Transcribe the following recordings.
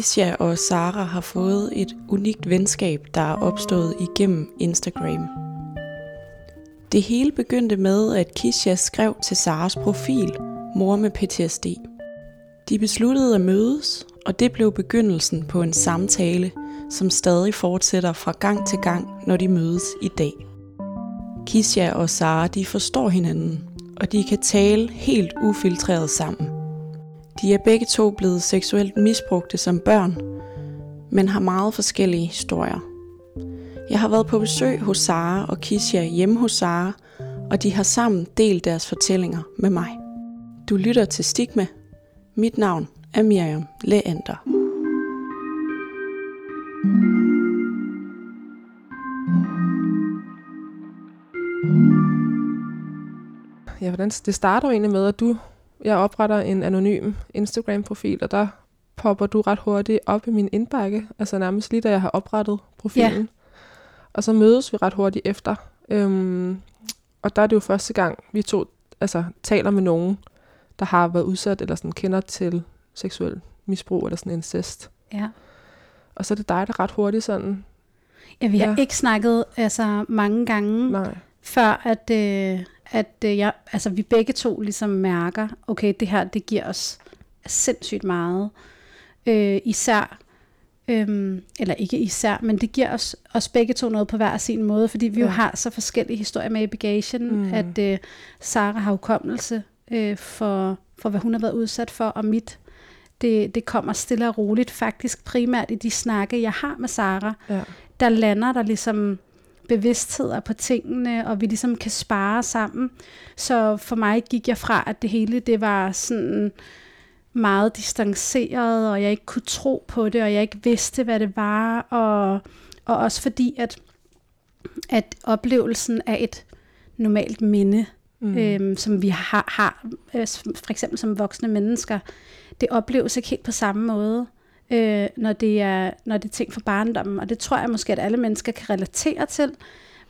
Kisha og Sara har fået et unikt venskab, der er opstået igennem Instagram. Det hele begyndte med, at Kisha skrev til Saras profil, mor med PTSD. De besluttede at mødes, og det blev begyndelsen på en samtale, som stadig fortsætter fra gang til gang, når de mødes i dag. Kisha og Sara de forstår hinanden, og de kan tale helt ufiltreret sammen. De er begge to blevet seksuelt misbrugte som børn, men har meget forskellige historier. Jeg har været på besøg hos Sara og Kisha hjemme hos Sara, og de har sammen delt deres fortællinger med mig. Du lytter til Stigma. Mit navn er Miriam Leander. Ja, hvordan, det starter jo egentlig med, at du, jeg opretter en anonym Instagram-profil, og der popper du ret hurtigt op i min indbakke, altså nærmest lige da jeg har oprettet profilen. Ja. Og så mødes vi ret hurtigt efter. Øhm, og der er det jo første gang, vi to altså, taler med nogen, der har været udsat eller sådan kender til seksuel misbrug eller sådan incest. Ja. Og så er det dig, der ret hurtigt sådan... Ja, vi har ja. ikke snakket altså, mange gange, Nej. før at, øh, at øh, jeg, altså, vi begge to ligesom mærker, okay, det her, det giver os sindssygt meget. Øh, især, øhm, eller ikke især, men det giver os, os begge to noget på hver sin måde, fordi vi ja. jo har så forskellige historier med i bagagen, mm. at øh, Sara har hukommelse øh, for, for, hvad hun har været udsat for, og mit det, det kommer stille og roligt, faktisk primært i de snakke, jeg har med Sara. Ja. Der lander der ligesom bevidstheder på tingene, og vi ligesom kan spare sammen. Så for mig gik jeg fra, at det hele det var sådan meget distanceret, og jeg ikke kunne tro på det, og jeg ikke vidste, hvad det var, og, og også fordi, at, at oplevelsen af et normalt minde, mm. øhm, som vi har, har øh, for eksempel som voksne mennesker, det opleves ikke helt på samme måde, øh, når, det er, når det er ting for barndommen. Og det tror jeg måske, at alle mennesker kan relatere til.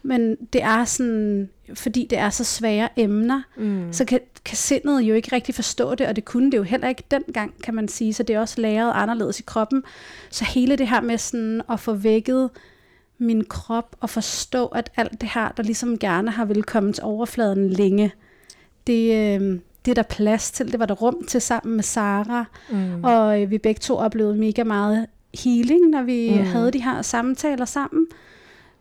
Men det er sådan, fordi det er så svære emner, mm. så kan, kan sindet jo ikke rigtig forstå det, og det kunne det jo heller ikke dengang, kan man sige. Så det er også læret anderledes i kroppen. Så hele det her med sådan at få vækket min krop og forstå, at alt det her, der ligesom gerne har komme til overfladen længe, det, øh, det er der plads til, det var der rum til sammen med Sara, mm. og øh, vi begge to oplevede mega meget healing, når vi mm. havde de her samtaler sammen.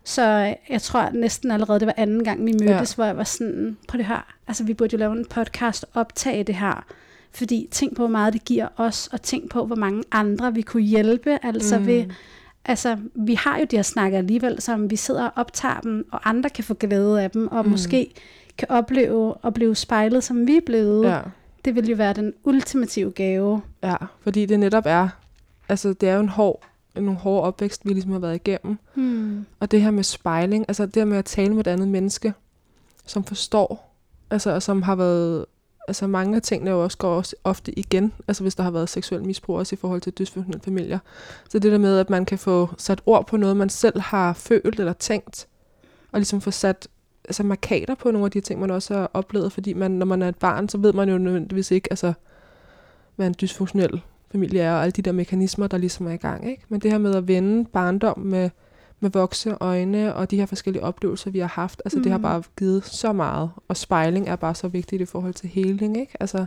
Så jeg tror næsten allerede, det var anden gang, vi mødtes, ja. hvor jeg var sådan, på det her, altså vi burde jo lave en podcast optage det her. Fordi tænk på, hvor meget det giver os, og tænk på, hvor mange andre vi kunne hjælpe. Altså, mm. ved, altså vi har jo de her snakker alligevel, som vi sidder og optager dem, og andre kan få glæde af dem, og mm. måske kan opleve at blive spejlet, som vi er blevet. Ja. Det vil jo være den ultimative gave. Ja, fordi det netop er, altså det er jo en hård, en hård opvækst, vi ligesom har været igennem. Hmm. Og det her med spejling, altså det her med at tale med et andet menneske, som forstår, altså og som har været, altså mange af tingene jo også går også ofte igen, altså hvis der har været seksuel misbrug også i forhold til dysfunktionelle familier. Så det der med, at man kan få sat ord på noget, man selv har følt eller tænkt, og ligesom få sat altså markader på nogle af de ting, man også har oplevet, fordi man, når man er et barn, så ved man jo nødvendigvis ikke, altså, hvad en dysfunktionel familie er, og alle de der mekanismer, der ligesom er i gang. Ikke? Men det her med at vende barndom med, med vokse øjne, og de her forskellige oplevelser, vi har haft, altså mm. det har mm. bare givet så meget, og spejling er bare så vigtigt i forhold til healing, ikke? Altså,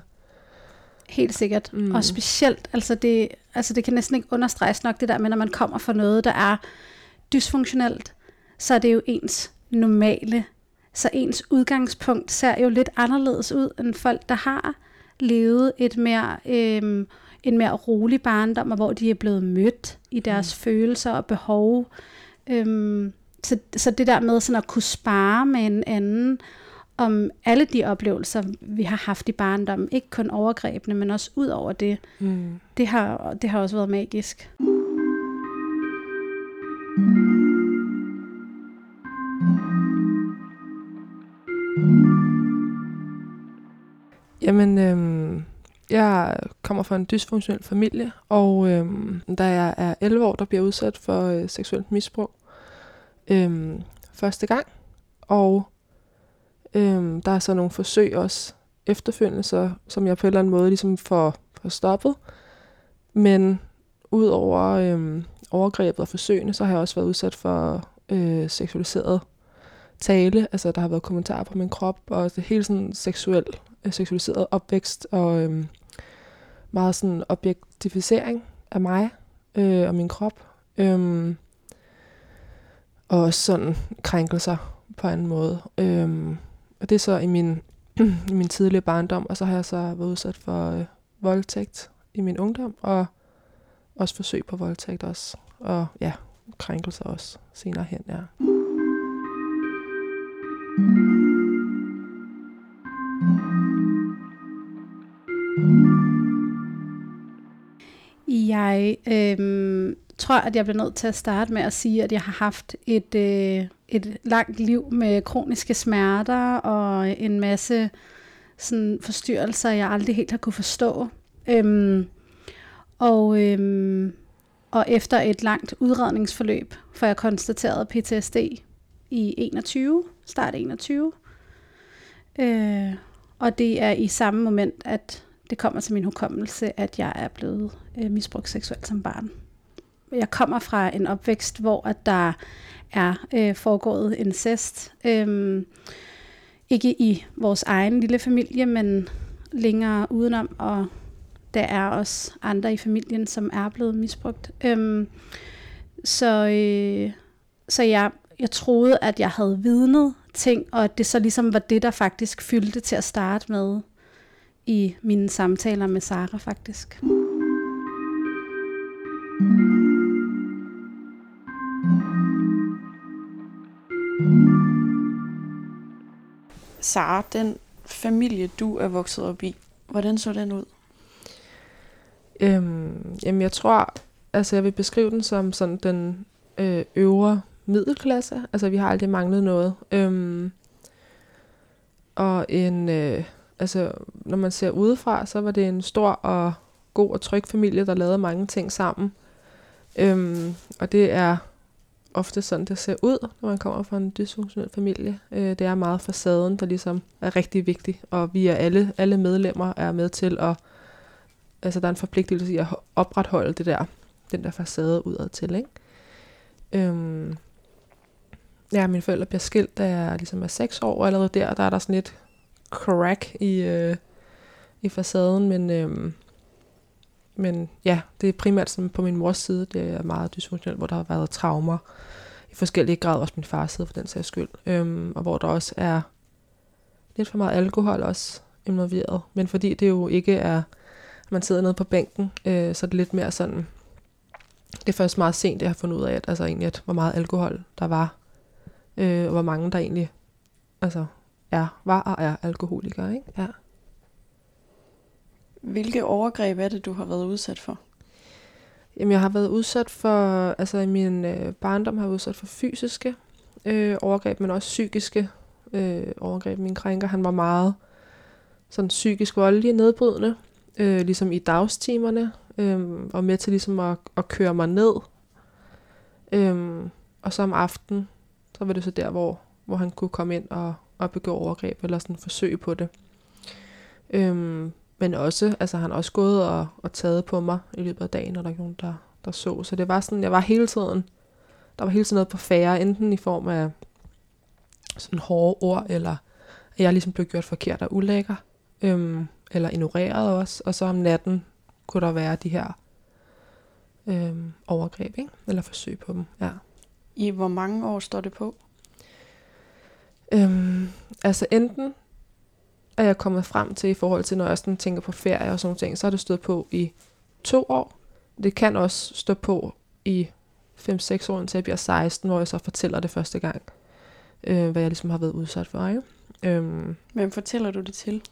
Helt sikkert. Mm. Og specielt, altså det, altså det kan næsten ikke understreges nok det der med, når man kommer fra noget, der er dysfunktionelt, så er det jo ens normale så ens udgangspunkt ser jo lidt anderledes ud end folk, der har levet et mere, øhm, en mere rolig barndom, og hvor de er blevet mødt i deres mm. følelser og behov. Øhm, så, så det der med sådan at kunne spare med en anden om alle de oplevelser, vi har haft i barndommen, ikke kun overgrebene, men også ud over det, mm. det, har, det har også været magisk. Mm. Jamen, øhm, jeg kommer fra en dysfunktionel familie, og øhm, da jeg er 11 år, der bliver udsat for øh, seksuelt misbrug øhm, første gang. Og øhm, der er så nogle forsøg også efterfølgende, så, som jeg på en eller anden måde ligesom får, får stoppet. Men ud over øhm, overgrebet og forsøgene, så har jeg også været udsat for øh, seksualiseret tale. Altså, der har været kommentarer på min krop, og det hele sådan seksuel, Øh, seksualiseret opvækst, og øh, meget sådan objektificering af mig øh, og min krop. Øh, og også sådan krænkelser på en måde. Øh, og det er så i min, i min tidlige barndom, og så har jeg så været udsat for øh, voldtægt i min ungdom, og også forsøg på voldtægt også. Og ja, krænkelser også senere hen, ja. Jeg øh, tror, at jeg bliver nødt til at starte med at sige, at jeg har haft et, øh, et langt liv med kroniske smerter og en masse sådan, forstyrrelser, jeg aldrig helt har kunne forstå. Øhm, og, øhm, og efter et langt udredningsforløb, for jeg konstaterede PTSD i 21, start 21. Øh, og det er i samme moment, at det kommer til min hukommelse, at jeg er blevet øh, misbrugt seksuelt som barn. Jeg kommer fra en opvækst, hvor at der er øh, foregået incest. Øh, ikke i vores egen lille familie, men længere udenom, og der er også andre i familien, som er blevet misbrugt. Øh, så øh, så jeg, jeg troede, at jeg havde vidnet ting, og at det så ligesom var det, der faktisk fyldte til at starte med i mine samtaler med Sara faktisk. Sara, den familie, du er vokset op i, hvordan så den ud? Øhm, jamen, jeg tror, altså jeg vil beskrive den som sådan den øh, øvre middelklasse. Altså, vi har aldrig manglet noget. Øhm, og en, øh, altså, når man ser udefra, så var det en stor og god og tryg familie, der lavede mange ting sammen. Øhm, og det er ofte sådan, det ser ud, når man kommer fra en dysfunktionel familie. Øh, det er meget facaden, der ligesom er rigtig vigtig, og vi er alle, alle medlemmer er med til at, altså der er en forpligtelse i at opretholde det der, den der facade udad til, ikke? Øhm, ja, mine forældre bliver skilt, da jeg ligesom er seks år, og allerede der, der er der sådan lidt crack i, øh, i facaden, men, øh, men ja, det er primært sådan på min mors side, det er meget dysfunktionelt, hvor der har været traumer i forskellige grader, også min fars side for den sags skyld, øh, og hvor der også er lidt for meget alkohol også involveret, men fordi det jo ikke er, at man sidder nede på bænken, øh, så er det lidt mere sådan, det er først meget sent, jeg har fundet ud af, at, altså egentlig, at hvor meget alkohol der var, øh, og hvor mange der egentlig altså, er, var og er alkoholikere. Ikke? Ja. Hvilke overgreb er det, du har været udsat for? Jamen, jeg har været udsat for, altså i min øh, barndom har jeg været udsat for fysiske øh, overgreb, men også psykiske øh, overgreb. Min krænker, han var meget sådan psykisk voldelig nedbrydende, øh, ligesom i dagstimerne, øh, og med til ligesom at, at køre mig ned. Øh, og så om aftenen, så var det så der, hvor, hvor han kunne komme ind og, at begå overgreb, eller sådan forsøge på det. Øhm, men også, altså han har også gået og, og taget på mig i løbet af dagen, når der er nogen, der, der så. Så det var sådan, jeg var hele tiden, der var hele tiden noget på færre, enten i form af sådan hårde ord, eller at jeg ligesom blev gjort forkert og ulækker, øhm, eller ignoreret også. Og så om natten kunne der være de her øhm, overgreb, ikke? eller forsøg på dem. Ja. I hvor mange år står det på? Øhm, altså enten er jeg kommet frem til i forhold til, når jeg sådan tænker på ferie og sådan ting, så har det stået på i to år. Det kan også stå på i 5-6 år, indtil jeg bliver 16, hvor jeg så fortæller det første gang, øh, hvad jeg ligesom har været udsat for. Ikke? Øhm, Hvem fortæller du det til?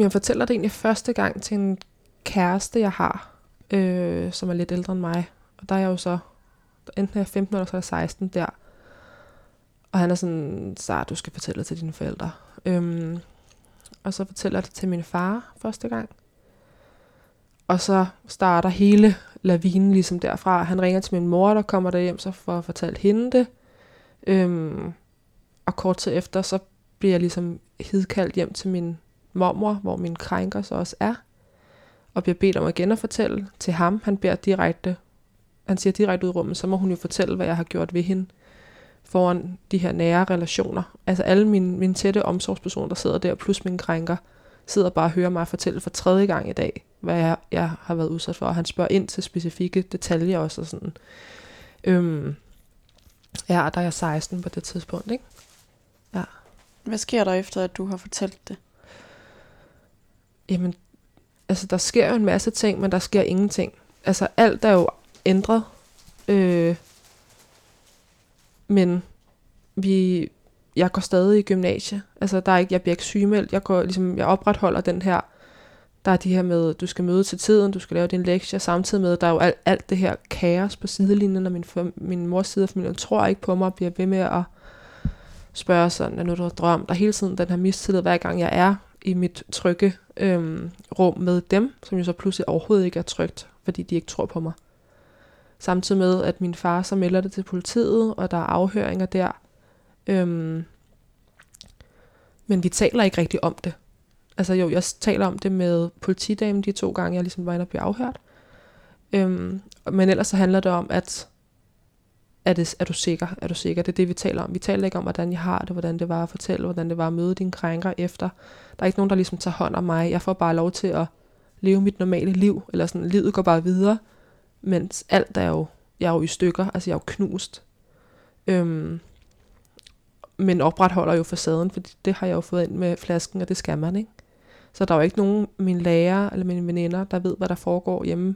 jeg fortæller det egentlig første gang til en kæreste, jeg har, øh, som er lidt ældre end mig. Og der er jeg jo så, enten er jeg 15 eller så er jeg 16 der. Og han er sådan, så du skal fortælle det til dine forældre. Øhm, og så fortæller jeg det til min far første gang. Og så starter hele lavinen ligesom derfra. Han ringer til min mor, der kommer der hjem, så for at fortælle hende det. Øhm, og kort tid efter, så bliver jeg ligesom hidkaldt hjem til min mormor, hvor min krænker så også er. og bliver bedt om igen at fortælle til ham. Han beder direkte, han siger direkte ud i rummet, så må hun jo fortælle, hvad jeg har gjort ved hende foran de her nære relationer. Altså alle mine, mine tætte omsorgspersoner, der sidder der, plus mine krænker, sidder bare og hører mig fortælle for tredje gang i dag, hvad jeg, jeg har været udsat for. Og han spørger ind til specifikke detaljer også. Og sådan. Øhm, ja, der er jeg 16 på det tidspunkt, ikke? Ja. Hvad sker der efter, at du har fortalt det? Jamen, altså der sker jo en masse ting, men der sker ingenting. Altså alt er jo ændret. Øh, men vi, jeg går stadig i gymnasie. Altså der er ikke, jeg bliver ikke sygemeldt. Jeg, går, ligesom, jeg opretholder den her, der er de her med, du skal møde til tiden, du skal lave din lektie, samtidig med, der er jo alt, alt det her kaos på sidelinjen, og min, min mors side af familien tror ikke på mig, og bliver ved med at spørge sådan, er nu du har drømt. Der hele tiden den her mistillid, hver gang jeg er i mit trygge øhm, rum med dem, som jo så pludselig overhovedet ikke er trygt, fordi de ikke tror på mig. Samtidig med, at min far så melder det til politiet, og der er afhøringer der. Øhm, men vi taler ikke rigtig om det. Altså jo, jeg taler om det med politidamen de to gange, jeg ligesom var inde og blive afhørt. Øhm, men ellers så handler det om, at er, det, er du sikker? Er du sikker? Det er det, vi taler om. Vi taler ikke om, hvordan jeg har det, hvordan det var at fortælle, hvordan det var at møde dine krænker efter. Der er ikke nogen, der ligesom tager hånd om mig. Jeg får bare lov til at leve mit normale liv, eller sådan, livet går bare videre, mens alt er jo, jeg er jo i stykker, altså jeg er jo knust. Øhm, men opretholder jo facaden, for det har jeg jo fået ind med flasken, og det skal man, ikke? Så der er jo ikke nogen mine lærer eller mine veninder, der ved, hvad der foregår hjemme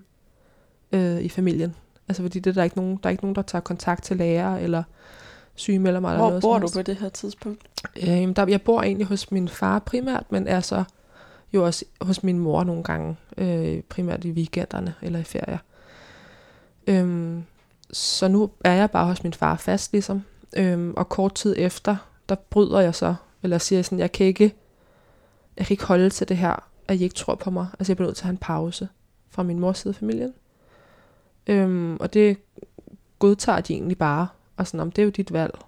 øh, i familien. Altså fordi det, der, er ikke nogen, der er ikke nogen, der tager kontakt til lærer eller sygemelder mig. Hvor eller noget bor du på det her tidspunkt? Øh, der, jeg bor egentlig hos min far primært, men er så jo også hos min mor nogle gange, øh, primært i weekenderne eller i ferier. Øhm, så nu er jeg bare hos min far fast ligesom, øhm, og kort tid efter, der bryder jeg så, eller siger sådan, jeg kan ikke, jeg kan ikke holde til det her, at I ikke tror på mig. Altså jeg bliver nødt til at have en pause fra min mors side af familien. Øhm, og det godtager de egentlig bare, og sådan, om det er jo dit valg.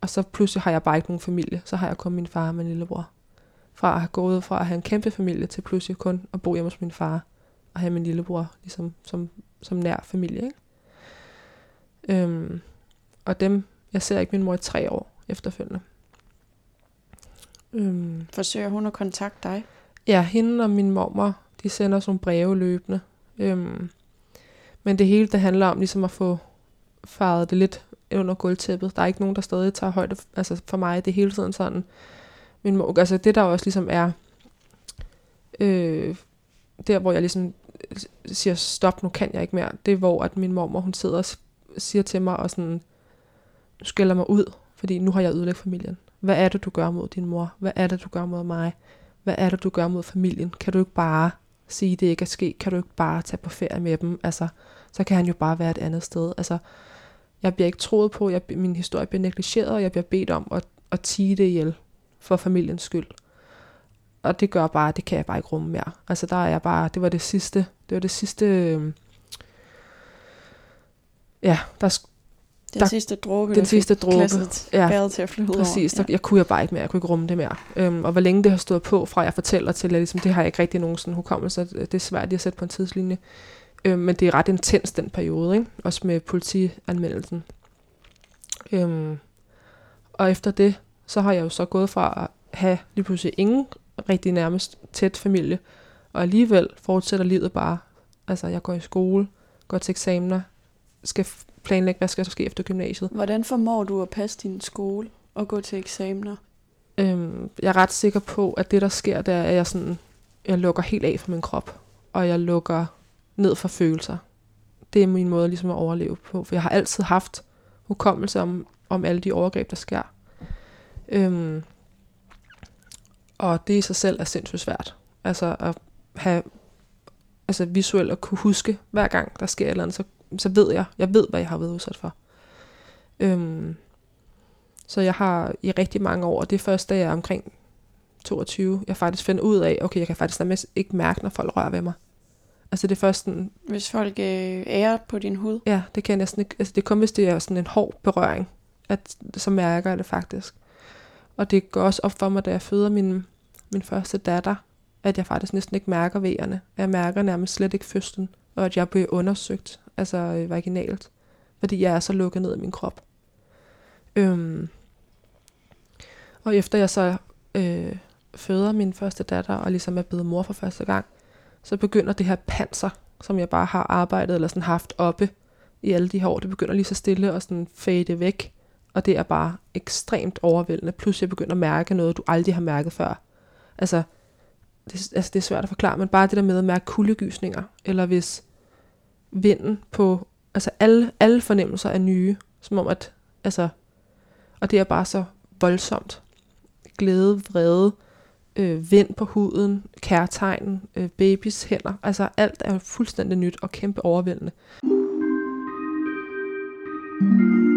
Og så pludselig har jeg bare ikke nogen familie, så har jeg kun min far og min lillebror. Fra at have gået fra at have en kæmpe familie til pludselig kun at bo hjemme hos min far og have min lillebror ligesom, som, som nær familie. Ikke? Øhm, og dem, jeg ser ikke min mor i tre år efterfølgende. Øhm, Forsøger hun at kontakte dig? ja, hende og min mormor, de sender sådan breve løbende. Øhm, men det hele, det handler om ligesom at få faret det lidt under gulvtæppet. Der er ikke nogen, der stadig tager højde. Altså for mig, det er hele tiden sådan. Min mor, altså det der også ligesom er, øh, der hvor jeg ligesom siger, stop, nu kan jeg ikke mere, det er hvor at min mormor, hun sidder og siger til mig, og sådan, du skælder mig ud, fordi nu har jeg ødelagt familien. Hvad er det, du gør mod din mor? Hvad er det, du gør mod mig? Hvad er det, du gør mod familien? Kan du ikke bare sige, det ikke er sket? Kan du ikke bare tage på ferie med dem? Altså, så kan han jo bare være et andet sted. Altså, jeg bliver ikke troet på, jeg, min historie bliver negligeret, og jeg bliver bedt om at, at tige det ihjel for familiens skyld. Og det gør bare, det kan jeg bare ikke rumme mere. Altså der er jeg bare, det var det sidste, det var det sidste, øh, ja, der, Den Der- sidste dråbe, den der sidste dråbe. Ja, til at flyde Præcis, der, over. jeg kunne jeg bare ikke mere, jeg kunne ikke rumme det mere. Øhm, og hvor længe det har stået på, fra jeg fortæller til, at ligesom, det har jeg ikke rigtig nogen sådan hukommelse, det er svært lige at sætte på en tidslinje. Øhm, men det er ret intens den periode, ikke? også med politianmeldelsen. Øhm, og efter det, så har jeg jo så gået fra at have lige pludselig ingen rigtig nærmest tæt familie, og alligevel fortsætter livet bare. Altså, jeg går i skole, går til eksamener, skal planlægge, hvad skal der ske efter gymnasiet. Hvordan formår du at passe din skole og gå til eksamener? Øhm, jeg er ret sikker på, at det der sker, det er, at jeg, sådan, jeg lukker helt af fra min krop, og jeg lukker ned for følelser. Det er min måde ligesom at overleve på, for jeg har altid haft hukommelse om, om alle de overgreb, der sker. Øhm, og det i sig selv er sindssygt svært. Altså at have altså visuelt at kunne huske, hver gang der sker et eller andet, så, så ved jeg, jeg ved, hvad jeg har været udsat for. Øhm, så jeg har i rigtig mange år, og det er først, da jeg er omkring 22, jeg faktisk finder ud af, okay, jeg kan faktisk nærmest ikke mærke, når folk rører ved mig. Altså det er først sådan, Hvis folk øh, ærer på din hud? ja, det kan jeg næsten ikke, altså det er kun, hvis det er sådan en hård berøring, at så mærker jeg det faktisk. Og det går også op for mig, da jeg føder min, min første datter, at jeg faktisk næsten ikke mærker vejerne. Jeg mærker nærmest slet ikke fødslen, og at jeg bliver undersøgt, altså øh, vaginalt, fordi jeg er så lukket ned i min krop. Øhm, og efter jeg så øh, føder min første datter, og ligesom er blevet mor for første gang, så begynder det her panser, som jeg bare har arbejdet eller sådan haft oppe i alle de her år, det begynder lige så stille og sådan fade væk. Og det er bare ekstremt overvældende. Plus jeg begynder at mærke noget, du aldrig har mærket før. Altså, det, altså det er svært at forklare, men bare det der med at mærke kuldegysninger, eller hvis vinden på, altså alle, alle fornemmelser er nye, som om at, altså, og det er bare så voldsomt. Glæde, vrede, øh, vind på huden, kærtegn, øh, babys hænder, altså alt er fuldstændig nyt og kæmpe overvældende. Mm.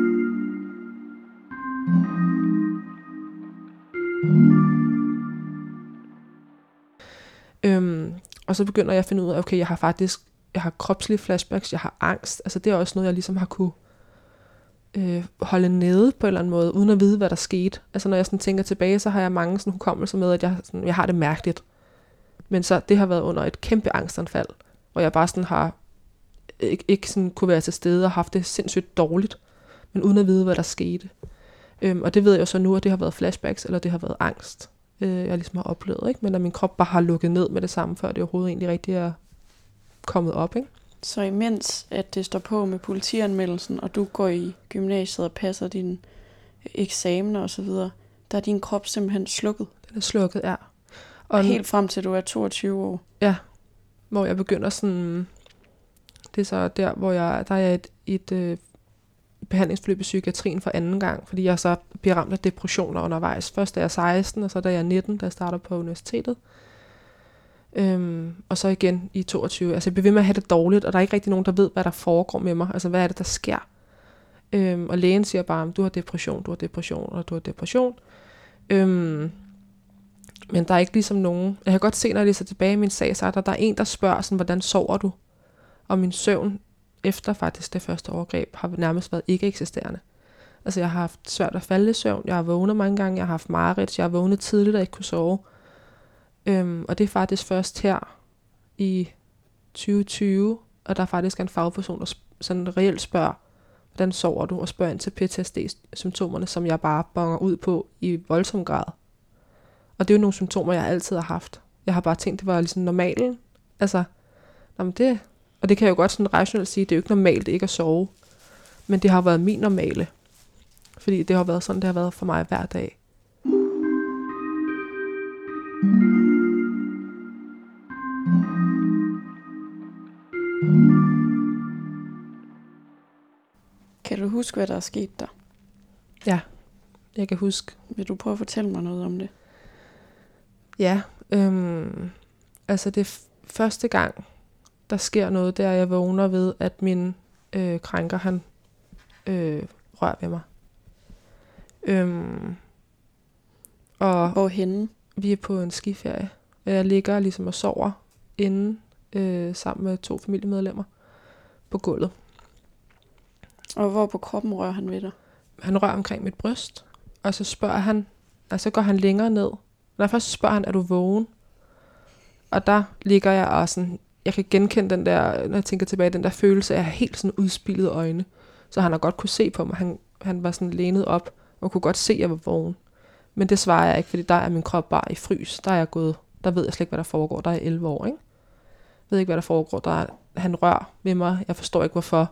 Og så begynder jeg at finde ud af, okay, jeg har faktisk, jeg har kropslige flashbacks, jeg har angst. Altså det er også noget, jeg ligesom har kunne øh, holde nede på en eller anden måde, uden at vide, hvad der skete. Altså når jeg sådan tænker tilbage, så har jeg mange sådan hukommelser med, at jeg, sådan, jeg har det mærkeligt. Men så det har været under et kæmpe angstanfald, hvor jeg bare sådan har ikke, ikke sådan kunne være til stede og haft det sindssygt dårligt, men uden at vide, hvad der skete. Øhm, og det ved jeg jo så nu, at det har været flashbacks, eller det har været angst, øh, jeg ligesom har oplevet. Ikke? Men at min krop bare har lukket ned med det samme, før det overhovedet egentlig rigtig er kommet op. Ikke? Så imens at det står på med politianmeldelsen, og du går i gymnasiet og passer dine eksamener osv., der er din krop simpelthen slukket. Den er slukket, ja. Og Helt frem til du er 22 år. Ja, hvor jeg begynder sådan... Det er så der, hvor jeg, der er et, et øh, behandlingsforløb i psykiatrien for anden gang, fordi jeg så bliver ramt af depressioner undervejs. Først da jeg er 16, og så da jeg er 19, da jeg starter på universitetet. Øhm, og så igen i 22. Altså jeg bliver ved med at have det dårligt, og der er ikke rigtig nogen, der ved, hvad der foregår med mig. Altså hvad er det, der sker? Øhm, og lægen siger bare, du har depression, du har depression, og du har depression. Øhm, men der er ikke ligesom nogen... Jeg kan godt se, når jeg læser tilbage i min sag, så er der, der er en, der spørger sådan, hvordan sover du? Og min søvn efter faktisk det første overgreb har nærmest været ikke eksisterende. Altså jeg har haft svært at falde i søvn, jeg har vågnet mange gange, jeg har haft mareridt, jeg har vågnet tidligt og ikke kunne sove. Øhm, og det er faktisk først her i 2020, og der er faktisk en fagperson, der sådan reelt spørger, hvordan sover du, og spørger ind til PTSD-symptomerne, som jeg bare bonger ud på i voldsom grad. Og det er jo nogle symptomer, jeg altid har haft. Jeg har bare tænkt, det var ligesom normalen. Altså, jamen det, og det kan jeg jo godt sådan rationelt sige, det er jo ikke normalt ikke at sove. Men det har været min normale. Fordi det har været sådan, det har været for mig hver dag. Kan du huske, hvad der er sket der? Ja, jeg kan huske. Vil du prøve at fortælle mig noget om det? Ja, øhm, altså det første gang, der sker noget, der jeg vågner ved, at min øh, krænker, han øh, rører ved mig. Øhm, og Hvorhenne? Vi er på en skiferie. Jeg ligger ligesom og sover inde øh, sammen med to familiemedlemmer på gulvet. Og hvor på kroppen rører han ved dig? Han rører omkring mit bryst, og så spørger han, og så går han længere ned. Når først spørger han, er du vågen? Og der ligger jeg og sådan jeg kan genkende den der, når jeg tænker tilbage, den der følelse af helt sådan udspillede øjne. Så han har godt kunne se på mig. Han, han var sådan lænet op og kunne godt se, at jeg var vågen. Men det svarer jeg ikke, fordi der er min krop bare i frys. Der er jeg gået, der ved jeg slet ikke, hvad der foregår. Der er 11 år, ikke? Jeg ved ikke, hvad der foregår. Der er, han rør ved mig. Jeg forstår ikke, hvorfor.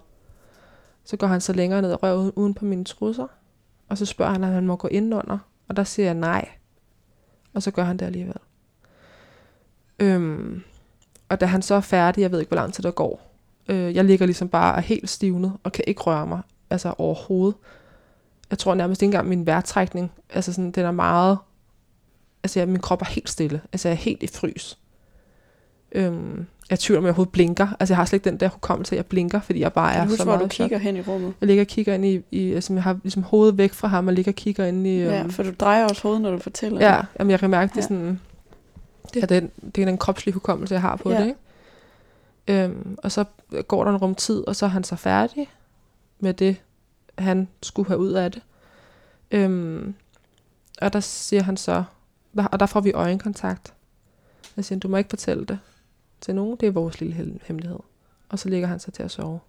Så går han så længere ned og rører uden, uden på mine trusser. Og så spørger han, om han må gå ind under. Og der siger jeg nej. Og så gør han det alligevel. Øhm, og da han så er færdig, jeg ved ikke, hvor lang tid der går, øh, jeg ligger ligesom bare er helt stivnet og kan ikke røre mig, altså overhovedet. Jeg tror nærmest ikke engang min vejrtrækning, altså sådan, den er meget, altså jeg, min krop er helt stille, altså jeg er helt i frys. Øhm, jeg tvivler om, jeg overhovedet blinker. Altså jeg har slet ikke den der hukommelse, at jeg blinker, fordi jeg bare er husker, så meget... hvor du kigger hen i rummet? Jeg ligger og kigger ind i, i altså jeg har ligesom hovedet væk fra ham, og ligger og kigger ind i... Ja, øhm, for du drejer også hovedet, når du fortæller Ja, jamen jeg kan mærke, det er sådan det er den, det er den kropslige hukommelse, jeg har på ja. det. Ikke? Øhm, og så går der en rum tid, og så er han så færdig med det, han skulle have ud af det. Øhm, og der siger han så, og der får vi øjenkontakt. Jeg siger, du må ikke fortælle det til nogen. Det er vores lille hemmelighed. Og så ligger han sig til at sove.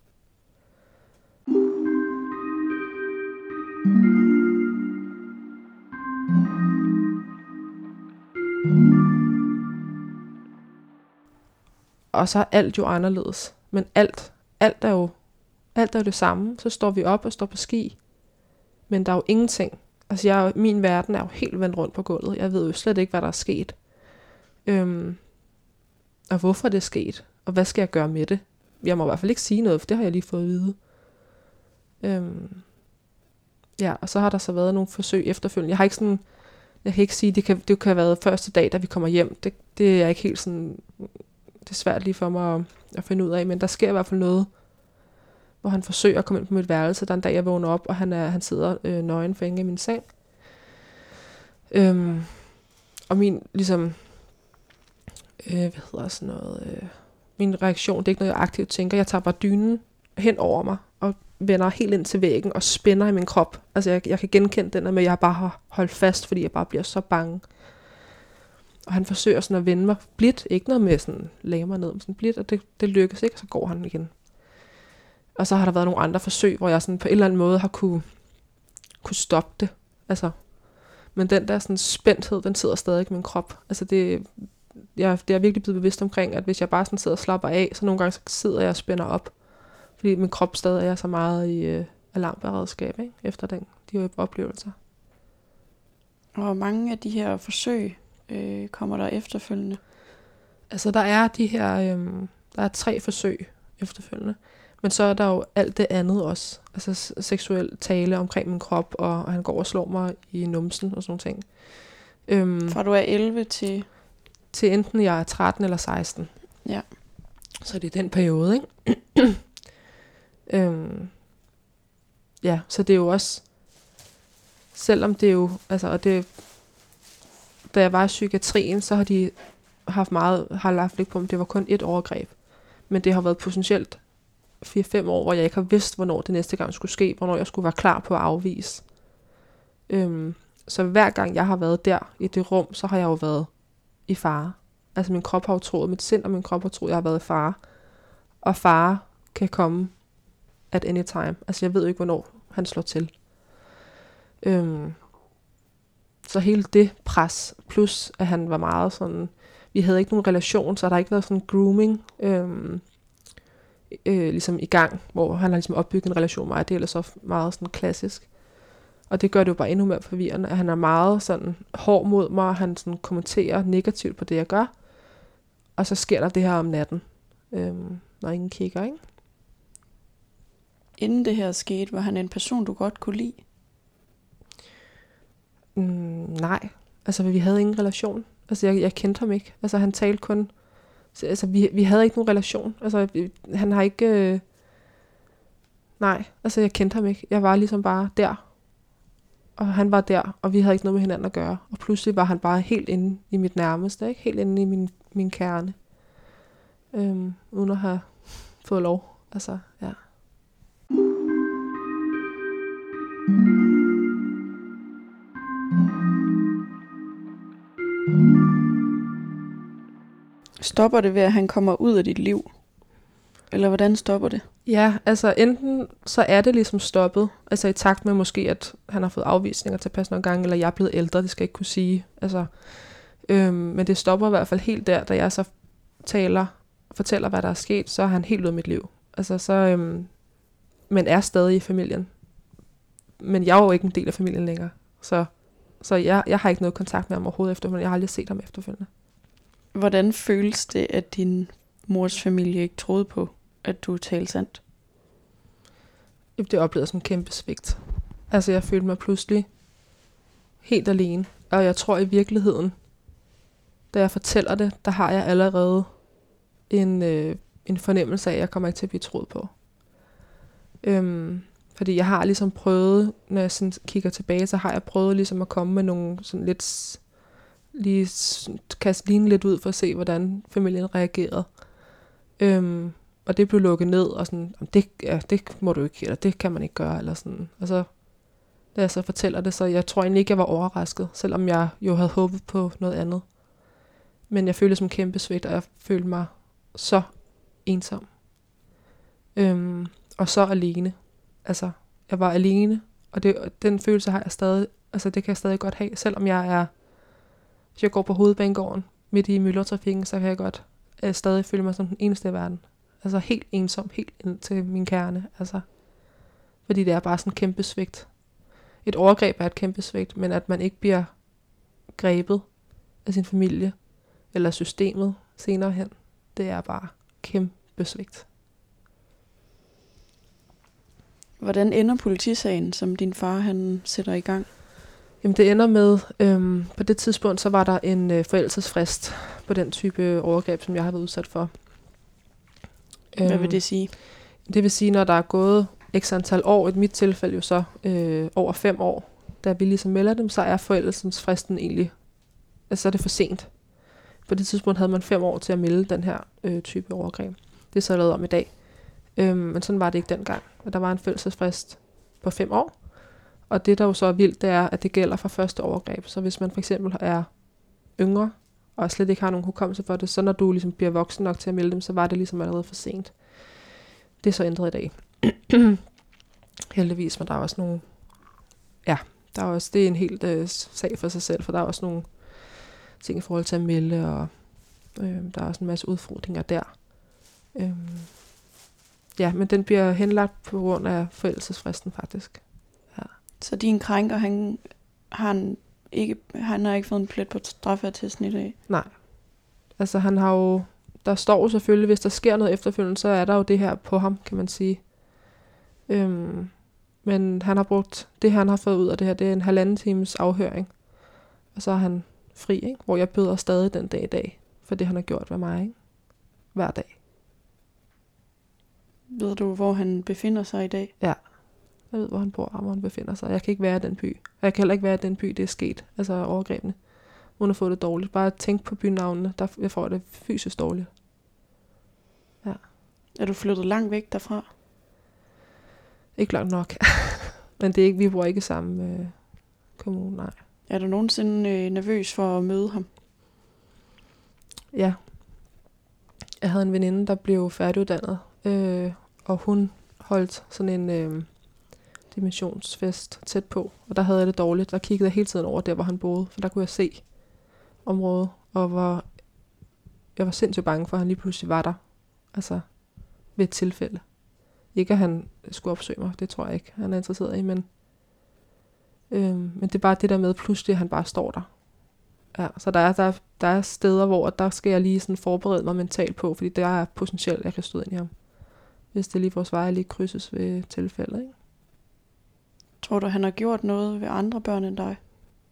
Og så er alt jo anderledes. Men alt, alt er jo, alt er jo det samme. Så står vi op og står på ski. Men der er jo ingenting. Altså jeg, min verden er jo helt vendt rundt på gulvet. Jeg ved jo slet ikke, hvad der er sket. Øhm, og hvorfor det er sket. Og hvad skal jeg gøre med det? Jeg må i hvert fald ikke sige noget, for det har jeg lige fået at vide. Øhm, ja, og så har der så været nogle forsøg efterfølgende. Jeg har ikke sådan, jeg kan ikke sige, det kan, det kan have været første dag, da vi kommer hjem. Det, det er ikke helt sådan, det er svært lige for mig at, at finde ud af, men der sker i hvert fald noget, hvor han forsøger at komme ind på mit værelse. Der er en dag, jeg vågner op, og han, er, han sidder øh, nøgen fænge i min seng. Øhm, og min, ligesom, øh, hvad hedder sådan noget, øh, min reaktion, det er ikke noget, jeg aktivt tænker. Jeg tager bare dynen hen over mig, og vender helt ind til væggen, og spænder i min krop. Altså, jeg, jeg kan genkende den der med, at jeg bare har holdt fast, fordi jeg bare bliver så bange. Og han forsøger sådan at vende mig blidt, ikke noget med sådan, lagde mig ned, men sådan blidt, og det, det lykkes ikke, og så går han igen. Og så har der været nogle andre forsøg, hvor jeg sådan på en eller anden måde har kunne, kunne stoppe det. Altså, men den der sådan spændthed, den sidder stadig i min krop. Altså det, jeg, det er virkelig blevet bevidst omkring, at hvis jeg bare sådan sidder og slapper af, så nogle gange så sidder jeg og spænder op. Fordi min krop stadig er så meget i øh, alarmberedskab, ikke? efter den, de oplevelser. Og mange af de her forsøg øh, kommer der efterfølgende. Altså der er de her, øhm, der er tre forsøg efterfølgende. Men så er der jo alt det andet også. Altså seksuel tale omkring min krop, og, og han går og slår mig i numsen og sådan nogle ting. Øhm, Fra du er 11 til... til enten jeg er 13 eller 16. Ja. Så det er den periode, ikke? øhm, ja, så det er jo også, selvom det er jo, altså, og det, da jeg var i psykiatrien, så har de haft meget, har lagt blik på, om det var kun et overgreb. Men det har været potentielt 4-5 år, hvor jeg ikke har vidst, hvornår det næste gang skulle ske, hvornår jeg skulle være klar på at afvise. Øhm, så hver gang jeg har været der i det rum, så har jeg jo været i fare. Altså min krop har jo troet, mit sind og min krop har troet, jeg har været i fare. Og fare kan komme at any time. Altså jeg ved jo ikke, hvornår han slår til. Øhm, så hele det pres, plus at han var meget sådan, vi havde ikke nogen relation, så der har ikke været sådan grooming, øhm, øh, ligesom i gang, hvor han har ligesom opbygget en relation med mig, det er ellers så meget sådan klassisk. Og det gør det jo bare endnu mere forvirrende, at han er meget sådan hård mod mig, og han sådan kommenterer negativt på det, jeg gør. Og så sker der det her om natten, øhm, når ingen kigger, ikke? Inden det her skete, var han en person, du godt kunne lide. Mm, nej, altså vi havde ingen relation. Altså jeg, jeg kendte ham ikke. Altså han talte kun... så- Altså vi, vi havde ikke nogen relation. Altså vi- han har ikke... Øh, nej, altså jeg kendte ham ikke. Jeg var ligesom bare der. Og han var der, og vi havde ikke noget med hinanden at gøre. Og pludselig var han bare helt inde i mit nærmeste, ikke? Helt inde i min, min kerne. Øhm, uden at have fået lov. Altså, ja. Stopper det ved, at han kommer ud af dit liv? Eller hvordan stopper det? Ja, altså enten så er det ligesom stoppet, altså i takt med måske, at han har fået afvisninger til at passe nogle gange, eller jeg er blevet ældre, det skal jeg ikke kunne sige. Altså, øhm, men det stopper i hvert fald helt der, da jeg så taler, fortæller, hvad der er sket, så er han helt ud af mit liv. Altså så, øhm, men er stadig i familien. Men jeg er jo ikke en del af familien længere, så, så jeg, jeg har ikke noget kontakt med ham overhovedet efterfølgende. Jeg har aldrig set ham efterfølgende. Hvordan føles det, at din mors familie ikke troede på, at du talte sandt? Det oplevede som en kæmpe svigt. Altså, jeg følte mig pludselig helt alene. Og jeg tror i virkeligheden, da jeg fortæller det, der har jeg allerede en, øh, en fornemmelse af, at jeg kommer ikke til at blive troet på. Øhm, fordi jeg har ligesom prøvet, når jeg sådan kigger tilbage, så har jeg prøvet ligesom at komme med nogle sådan lidt, lige kaste ligne lidt ud for at se, hvordan familien reagerede. Øhm, og det blev lukket ned, og sådan, om det, ja, det må du ikke, eller det kan man ikke gøre, eller sådan. Og så, da jeg så fortæller det, så jeg tror egentlig ikke, jeg var overrasket, selvom jeg jo havde håbet på noget andet. Men jeg følte som kæmpe svigt, og jeg følte mig så ensom. Øhm, og så alene. Altså, jeg var alene, og det, den følelse har jeg stadig, altså det kan jeg stadig godt have, selvom jeg er, hvis jeg går på hovedbanegården midt i myldretrafikken, så kan jeg godt øh, stadig føle mig som den eneste i verden. Altså helt ensom, helt ind til min kerne. Altså, fordi det er bare sådan en kæmpe svigt. Et overgreb er et kæmpe svigt, men at man ikke bliver grebet af sin familie eller systemet senere hen, det er bare kæmpe svigt. Hvordan ender politisagen, som din far han sætter i gang? Jamen det ender med, øhm, på det tidspunkt, så var der en øh, forældelsesfrist på den type overgreb, som jeg har været udsat for. Hvad Øhm, vil det sige? Det vil sige, når der er gået x antal år, i mit tilfælde jo så øh, over fem år, da vi ligesom melder dem, så er forældelsesfristen egentlig, altså så er det for sent. På det tidspunkt havde man fem år til at melde den her øh, type overgreb. Det er så lavet om i dag. Øhm, men sådan var det ikke dengang. Og der var en forældelsesfrist på fem år. Og det, der jo så er vildt, det er, at det gælder for første overgreb. Så hvis man for eksempel er yngre, og slet ikke har nogen hukommelse for det, så når du ligesom bliver voksen nok til at melde dem, så var det ligesom allerede for sent. Det er så ændret i dag. Heldigvis, men der er også nogle... Ja, der er også, det er en helt øh, sag for sig selv, for der er også nogle ting i forhold til at melde, og øh, der er også en masse udfordringer der. Øh, ja, men den bliver henlagt på grund af forældelsesfristen faktisk. Så din krænker, han har, han ikke, han har ikke fået en plet på straffeattesten i dag. Nej. Altså han har jo... Der står jo selvfølgelig, hvis der sker noget efterfølgende, så er der jo det her på ham, kan man sige. Øhm, men han har brugt... Det han har fået ud af det her, det er en halvanden times afhøring. Og så er han fri, ikke? Hvor jeg bøder stadig den dag i dag, for det han har gjort ved mig, ikke? Hver dag. Ved du, hvor han befinder sig i dag? Jeg ved, hvor han bor, og hvor han befinder sig. Jeg kan ikke være i den by. Og jeg kan heller ikke være i den by, det er sket. Altså overgrebene. Uden at få det dårligt. Bare tænk på bynavnene. Der, jeg får det fysisk dårligt. Er du flyttet langt væk derfra? Ikke langt nok. Men det er ikke, vi bor ikke i samme øh, kommune, nej. Er du nogensinde øh, nervøs for at møde ham? Ja. Jeg havde en veninde, der blev færdiguddannet, øh, og hun holdt sådan en øh, dimensionsfest tæt på, og der havde jeg det dårligt. Der kiggede jeg hele tiden over der, hvor han boede, for der kunne jeg se området, og hvor jeg var sindssygt bange for, at han lige pludselig var der. Altså, ved et tilfælde. Ikke at han skulle opsøge mig, det tror jeg ikke, han er interesseret i, men, øhm, men det er bare det der med, pludselig at han bare står der. Ja, så der er, der, er- der er steder, hvor der skal jeg lige sådan forberede mig mentalt på, fordi der er potentielt, jeg kan støde ind i ham. Hvis det lige vores veje lige krydses ved tilfældet, ikke? Tror du, han har gjort noget ved andre børn end dig?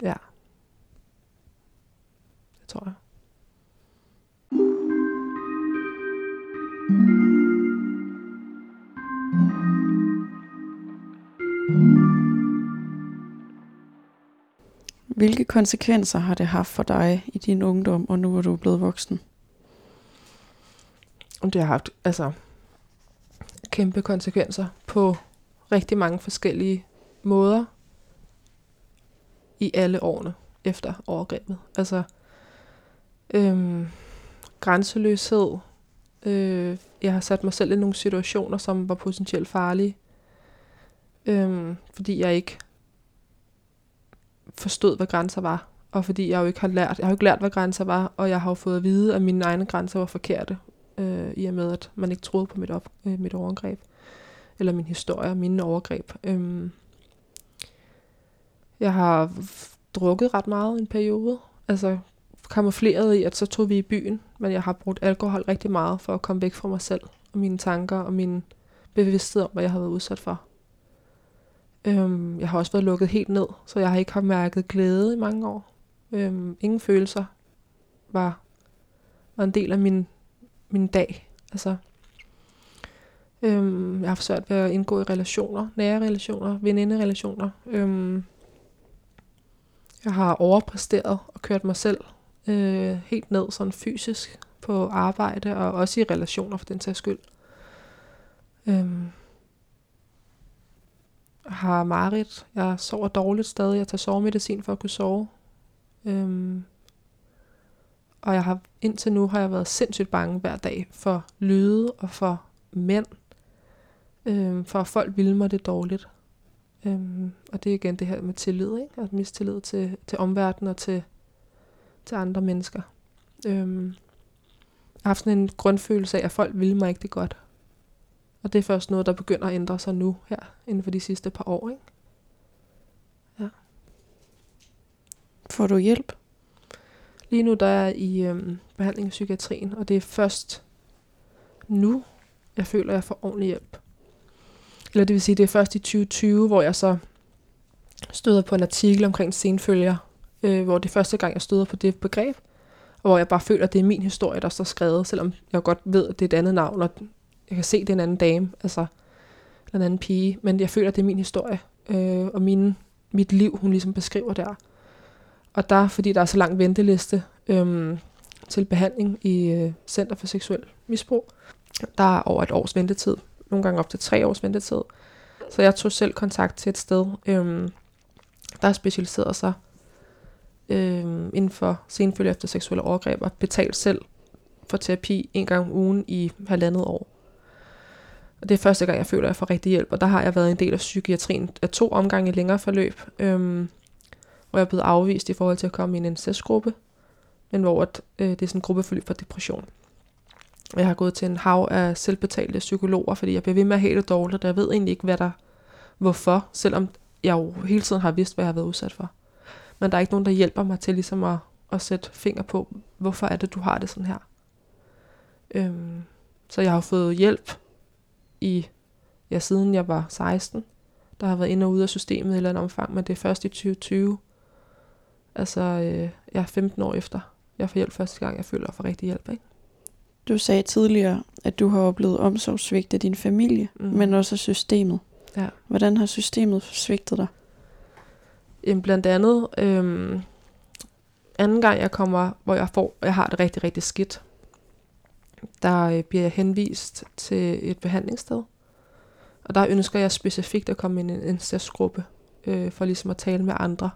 Ja. Det tror jeg. Hvilke konsekvenser har det haft for dig i din ungdom, og nu hvor du er blevet voksen? Og det har haft altså, kæmpe konsekvenser på rigtig mange forskellige måder i alle årene efter overgrebet. Altså øhm, grænseløshed. Øh, jeg har sat mig selv i nogle situationer, som var potentielt farlige. Øhm, fordi jeg ikke forstod, hvad grænser var. Og fordi jeg jo ikke har lært, jeg har jo ikke lært, hvad grænser var, og jeg har jo fået at vide, at mine egne grænser var forkerte øh, i og med, at man ikke troede på mit, op, øh, mit overgreb, eller min historie, mine overgreb. Øh, jeg har drukket ret meget i en periode, altså kamufleret i, at så tog vi i byen, men jeg har brugt alkohol rigtig meget for at komme væk fra mig selv, og mine tanker, og min bevidsthed om, hvad jeg har været udsat for. Øhm, jeg har også været lukket helt ned, så jeg har ikke haft mærket glæde i mange år. Øhm, ingen følelser var, var en del af min min dag. Altså, øhm, jeg har haft svært ved at indgå i relationer, nære relationer, veninderelationer. Øhm, jeg har overpræsteret og kørt mig selv øh, helt ned sådan fysisk på arbejde og også i relationer for den sags skyld. Øhm, jeg har mareridt. Jeg sover dårligt stadig. Jeg tager sovemedicin for at kunne sove. Øhm, Og jeg har indtil nu har jeg været sindssygt bange hver dag for lyde og for mænd. Øhm, for at folk ville mig det dårligt. Øhm, og det er igen det her med tillid, ikke? At mistillid til, til omverdenen og til, til andre mennesker. Øhm, jeg har haft sådan en grundfølelse af, at folk vil mig ikke det godt. Og det er først noget, der begynder at ændre sig nu her, inden for de sidste par år. Ikke? Får du hjælp? Lige nu der er jeg i øhm, behandling i psykiatrien, og det er først nu, jeg føler, at jeg får ordentlig hjælp. Eller det vil sige, det er først i 2020, hvor jeg så støder på en artikel omkring senfølger, øh, hvor det er første gang, jeg støder på det begreb, og hvor jeg bare føler, at det er min historie, der står skrevet, selvom jeg godt ved, at det er et andet navn, og jeg kan se, at det er en anden dame, altså en anden pige, men jeg føler, at det er min historie, øh, og min, mit liv, hun ligesom beskriver der. Og der, fordi der er så lang venteliste øh, til behandling i øh, Center for Seksuel Misbrug, der er over et års ventetid. Nogle gange op til tre års ventetid. Så jeg tog selv kontakt til et sted, øhm, der specialiseret sig øhm, inden for senfølge efter seksuelle overgreb og betalt selv for terapi en gang om ugen i halvandet år. Og det er første gang, jeg føler, at jeg får rigtig hjælp, og der har jeg været en del af psykiatrien af to omgange i længere forløb. Øhm, hvor jeg er blevet afvist i forhold til at komme i en incestgruppe, men hvor at, øh, det er sådan en gruppeforløb for depression. Jeg har gået til en hav af selvbetalte psykologer, fordi jeg bliver ved med at have det dårligt, og jeg ved egentlig ikke, hvad der, hvorfor, selvom jeg jo hele tiden har vidst, hvad jeg har været udsat for. Men der er ikke nogen, der hjælper mig til ligesom at, at sætte finger på, hvorfor er det, du har det sådan her. Øhm, så jeg har fået hjælp i, ja, siden jeg var 16. Der har været ind og ud af systemet i et eller andet omfang, men det er først i 2020, Altså, øh, jeg er 15 år efter. Jeg får hjælp første gang, jeg føler, at rigtig hjælp. Ikke? Du sagde tidligere, at du har oplevet omsorgssvigt af din familie, mm. men også af systemet. Ja. Hvordan har systemet svigtet dig? Jamen, blandt andet, øh, anden gang jeg kommer, hvor jeg får, jeg har det rigtig, rigtig skidt, der øh, bliver jeg henvist til et behandlingssted. Og der ønsker jeg specifikt at komme ind i en incestgruppe, øh, for ligesom at tale med andre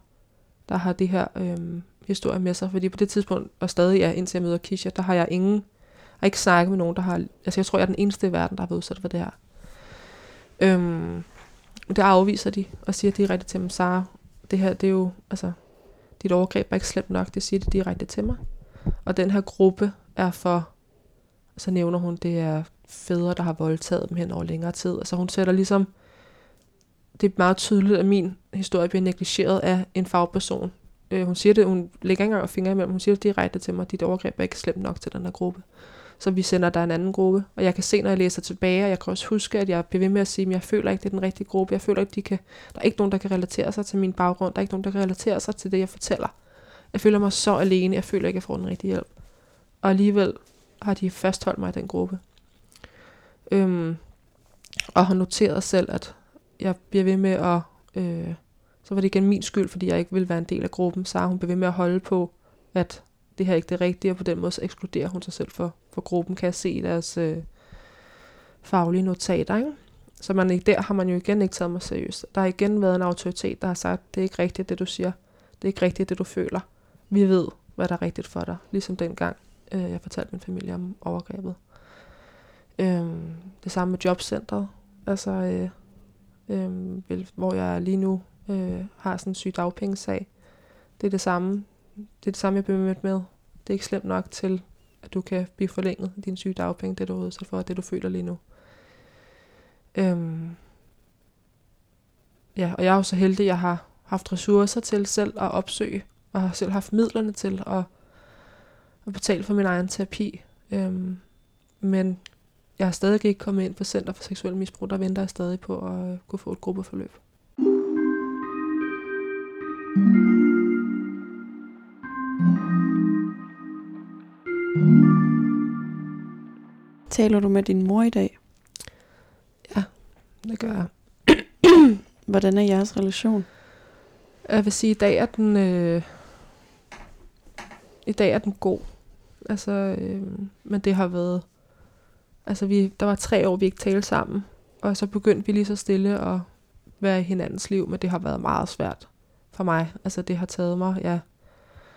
der har det her øhm, historie med sig. Fordi på det tidspunkt, og stadig er indtil jeg møder Kisha, der har jeg ingen, og ikke snakke med nogen, der har, altså jeg tror, jeg er den eneste i verden, der har været udsat for det her. Øhm, det afviser de, og siger direkte til dem, Sara, det her, det er jo, altså, dit overgreb er ikke slemt nok, det siger de direkte til mig. Og den her gruppe er for, så nævner hun, det er fædre, der har voldtaget dem hen over længere tid. Altså hun sætter ligesom det er meget tydeligt, at min historie bliver negligeret af en fagperson. Øh, hun siger det, hun lægger ikke engang fingre imellem, hun siger det direkte til mig, dit overgreb er ikke slemt nok til den her gruppe. Så vi sender der en anden gruppe, og jeg kan se, når jeg læser tilbage, og jeg kan også huske, at jeg bliver ved med at sige, at jeg føler ikke, det er den rigtige gruppe. Jeg føler ikke, de kan, der er ikke nogen, der kan relatere sig til min baggrund. Der er ikke nogen, der kan relatere sig til det, jeg fortæller. Jeg føler mig så alene. Jeg føler ikke, at jeg får den rigtige hjælp. Og alligevel har de fastholdt mig i den gruppe. Øhm, og har noteret selv, at jeg bliver ved med at... Øh, så var det igen min skyld, fordi jeg ikke ville være en del af gruppen. Så hun bliver ved med at holde på, at det her ikke er det rigtige, og på den måde så ekskluderer hun sig selv for, for gruppen, kan jeg se i deres øh, faglige notater. Ikke? Så man, der har man jo igen ikke taget mig seriøst. Der har igen været en autoritet, der har sagt, det er ikke rigtigt, det du siger. Det er ikke rigtigt, det du føler. Vi ved, hvad der er rigtigt for dig. Ligesom dengang, øh, jeg fortalte min familie om overgrebet. Øh, det samme med jobcentret. Altså, øh, øh, hvor jeg lige nu øh, har sådan en syg dagpengesag. Det er det samme. Det er det samme, jeg bliver mødt med. Det er ikke slemt nok til, at du kan blive forlænget din syge dagpenge, det du er udsat for, det du føler lige nu. Øhm, ja, og jeg er jo så heldig, at jeg har haft ressourcer til selv at opsøge, og har selv haft midlerne til at, at betale for min egen terapi. Øhm, men jeg har stadig ikke kommet ind på Center for Seksuel Misbrug. Der venter jeg stadig på at øh, kunne få et gruppeforløb. Taler du med din mor i dag? Ja, det gør jeg. Hvordan er jeres relation? Jeg vil sige, at i dag er den, øh, i dag er den god. Altså, øh, men det har været Altså, vi, der var tre år, vi ikke talte sammen. Og så begyndte vi lige så stille at være i hinandens liv, men det har været meget svært for mig. Altså, det har taget mig, ja,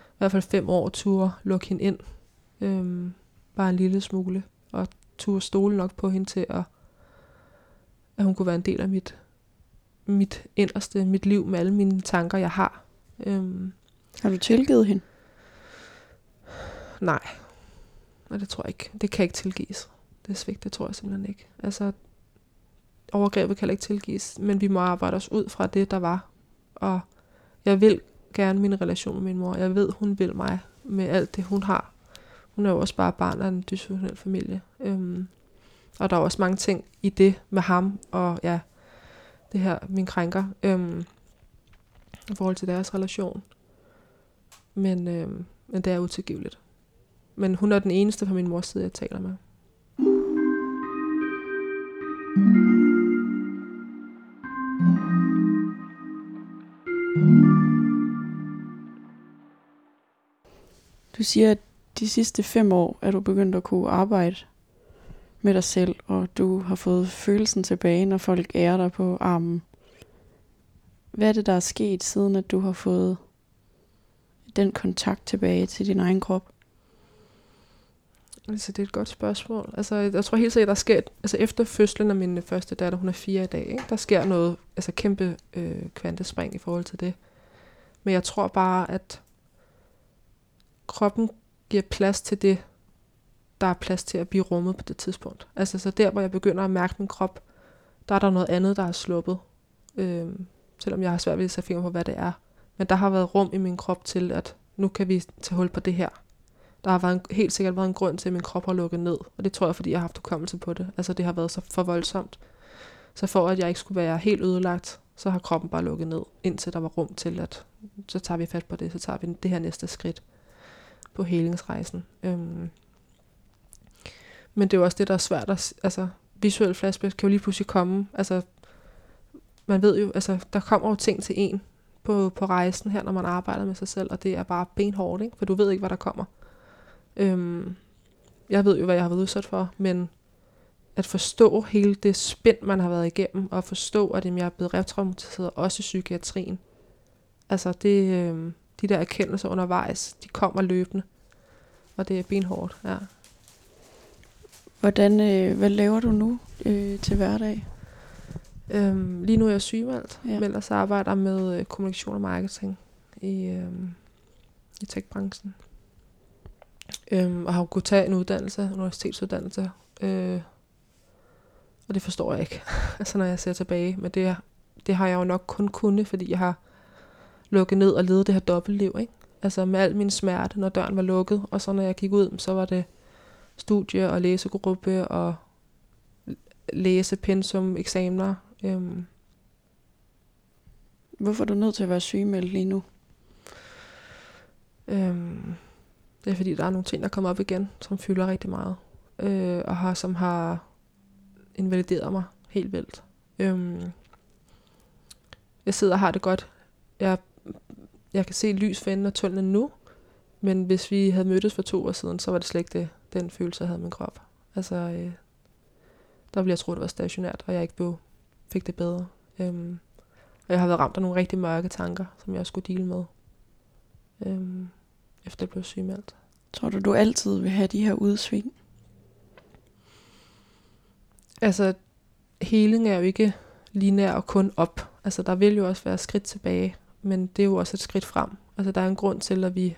i hvert fald fem år tur lukke hende ind Øhm, bare en lille smule. Og turde stole nok på hende til, at, at hun kunne være en del af mit, mit inderste, mit liv med alle mine tanker, jeg har. Øhm, Har du tilgivet hende? nej, Nej, det tror jeg ikke. Det kan ikke tilgives. Det er svigt, det tror jeg simpelthen ikke. Altså, overgrebet kan ikke tilgives, men vi må arbejde os ud fra det, der var. Og jeg vil gerne min relation med min mor. Jeg ved, hun vil mig med alt det, hun har. Hun er jo også bare barn af en dysfunktionel familie. Øhm, og der er også mange ting i det med ham, og ja, det her, min krænker, øhm, i forhold til deres relation. Men, øhm, men det er utilgiveligt. Men hun er den eneste fra min mors side, jeg taler med. Du siger, at de sidste fem år er du begyndt at kunne arbejde med dig selv, og du har fået følelsen tilbage, når folk ærer dig på armen. Hvad er det, der er sket, siden at du har fået den kontakt tilbage til din egen krop? Altså, det er et godt spørgsmål. Altså, jeg tror helt sikkert, der sker, altså efter fødslen af min første datter, hun er fire i dag, ikke? der sker noget, altså kæmpe øh, kvantespring i forhold til det. Men jeg tror bare, at kroppen giver plads til det, der er plads til at blive rummet på det tidspunkt. Altså, så der, hvor jeg begynder at mærke min krop, der er der noget andet, der er sluppet. Øh, selvom jeg har svært ved at sætte på, hvad det er. Men der har været rum i min krop til, at nu kan vi tage hul på det her. Der har været en, helt sikkert været en grund til, at min krop har lukket ned. Og det tror jeg, fordi jeg har haft hukommelse på det. Altså det har været så for voldsomt. Så for at jeg ikke skulle være helt ødelagt, så har kroppen bare lukket ned, indtil der var rum til, at så tager vi fat på det, så tager vi det her næste skridt på helingsrejsen. Øhm. Men det er jo også det, der er svært at, altså visuelle flashbacks kan jo lige pludselig komme. Altså, man ved jo, altså, der kommer jo ting til en på, på rejsen her, når man arbejder med sig selv, og det er bare benhårdt, ikke? for du ved ikke, hvad der kommer. Øhm, jeg ved jo, hvad jeg har været udsat for, men at forstå hele det spænd, man har været igennem, og forstå, at jeg er blevet retraumatiseret også i psykiatrien. Altså, det, øh, de der erkendelser undervejs, de kommer løbende. Og det er benhårdt, ja. Hvordan, øh, hvad laver du nu øh, til hverdag? Øhm, lige nu er jeg sygemeldt, Ja. men ellers arbejder jeg med øh, kommunikation og marketing i, øhm, i techbranchen. Øhm, og har jo kunnet tage en uddannelse, en universitetsuddannelse. Øh, og det forstår jeg ikke, altså når jeg ser tilbage. Men det, det har jeg jo nok kun kunnet, fordi jeg har lukket ned og levet det her dobbeltliv. Ikke? Altså med al min smerte, når døren var lukket. Og så når jeg gik ud, så var det studie og læsegruppe og læse, pensum, eksamener. Øhm, Hvorfor er du nødt til at være sygemeldt lige nu? øhm, det er fordi, der er nogle ting, der kommer op igen, som fylder rigtig meget. Øh, og har, som har invalideret mig helt vildt. Øhm, jeg sidder og har det godt. Jeg, jeg kan se lys for enden af tunnelen nu, men hvis vi havde mødtes for to år siden, så var det slet ikke det, den følelse, jeg havde i min krop. Altså, øh, der ville jeg tro, det var stationært, og jeg ikke blev, fik det bedre. Øhm, og jeg har været ramt af nogle rigtig mørke tanker, som jeg skulle dele med, øhm, efter jeg blev sygemeldt. Tror du, du altid vil have de her udsving? Altså, heling er jo ikke lineær og kun op. Altså, der vil jo også være skridt tilbage, men det er jo også et skridt frem. Altså, der er en grund til, at vi,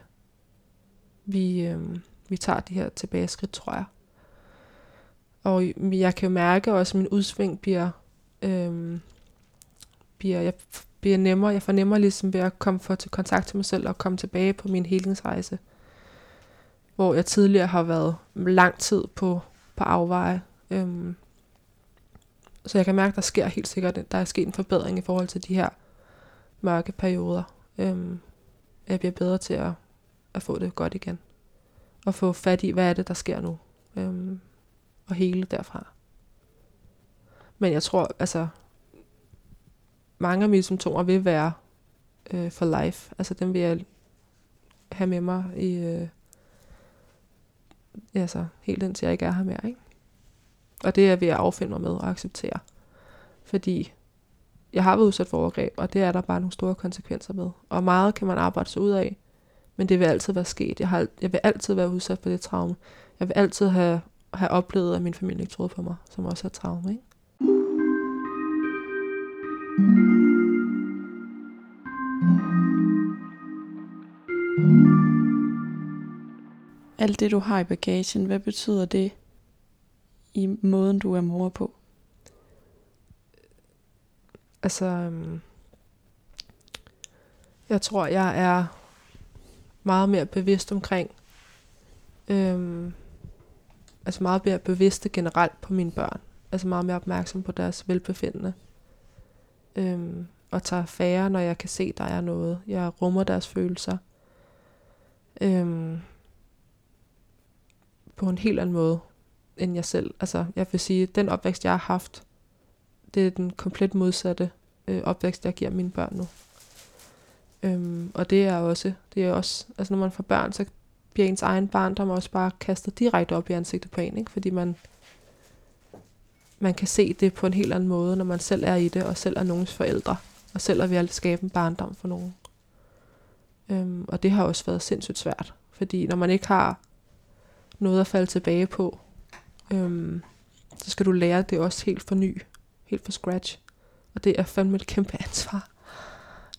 vi, øh, vi tager de her tilbage skridt, tror jeg. Og jeg kan jo mærke også, at min udsving bliver, øh, bliver, jeg bliver nemmere. Jeg fornemmer ligesom ved at komme for til kontakt til mig selv og komme tilbage på min helingsrejse. Hvor jeg tidligere har været lang tid på, på afveje. Øh, så jeg kan mærke, at der sker helt sikkert, der er sket en forbedring i forhold til de her mørke perioder. Øhm, jeg bliver bedre til at, at få det godt igen. Og få fat i, hvad er det, der sker nu. Øhm, og hele derfra. Men jeg tror, altså, mange af mine symptomer vil være øh, for life. Altså dem vil jeg have med mig i, øh, altså, helt indtil jeg ikke er her mere, ikke? Og det er ved at affinde mig med og acceptere. Fordi jeg har været udsat for overgreb, og det er der bare nogle store konsekvenser med. Og meget kan man arbejde sig ud af, Men det vil altid være sket. Jeg, har, jeg vil altid være udsat for det traume. Jeg vil altid have, have oplevet, at min familie ikke troede på mig, som også er traume. Ikke? Alt det, du har i bagagen, hvad betyder det i måden, du er mor på? Altså, øhm, jeg tror, jeg er meget mere bevidst omkring, øhm, altså meget mere bevidste generelt på mine børn. Altså meget mere opmærksom på deres velbefindende. Øhm, og tager færre, når jeg kan se, der er noget. Jeg rummer deres følelser. Øhm, på en helt anden måde, end jeg selv. Altså, jeg vil sige, den opvækst, jeg har haft, det er den komplet modsatte øh, opvækst, jeg giver mine børn nu. Øhm, og det er også, det er også, altså når man får børn, så bliver ens egen barndom også bare kastet direkte op i ansigtet på en, ikke? fordi man, man kan se det på en helt anden måde, når man selv er i det, og selv er nogens forældre, og selv er ved at skabe en barndom for nogen. Øhm, og det har også været sindssygt svært, fordi når man ikke har noget at falde tilbage på, øhm, så skal du lære det også helt for ny, helt fra scratch. Og det er fandme et kæmpe ansvar.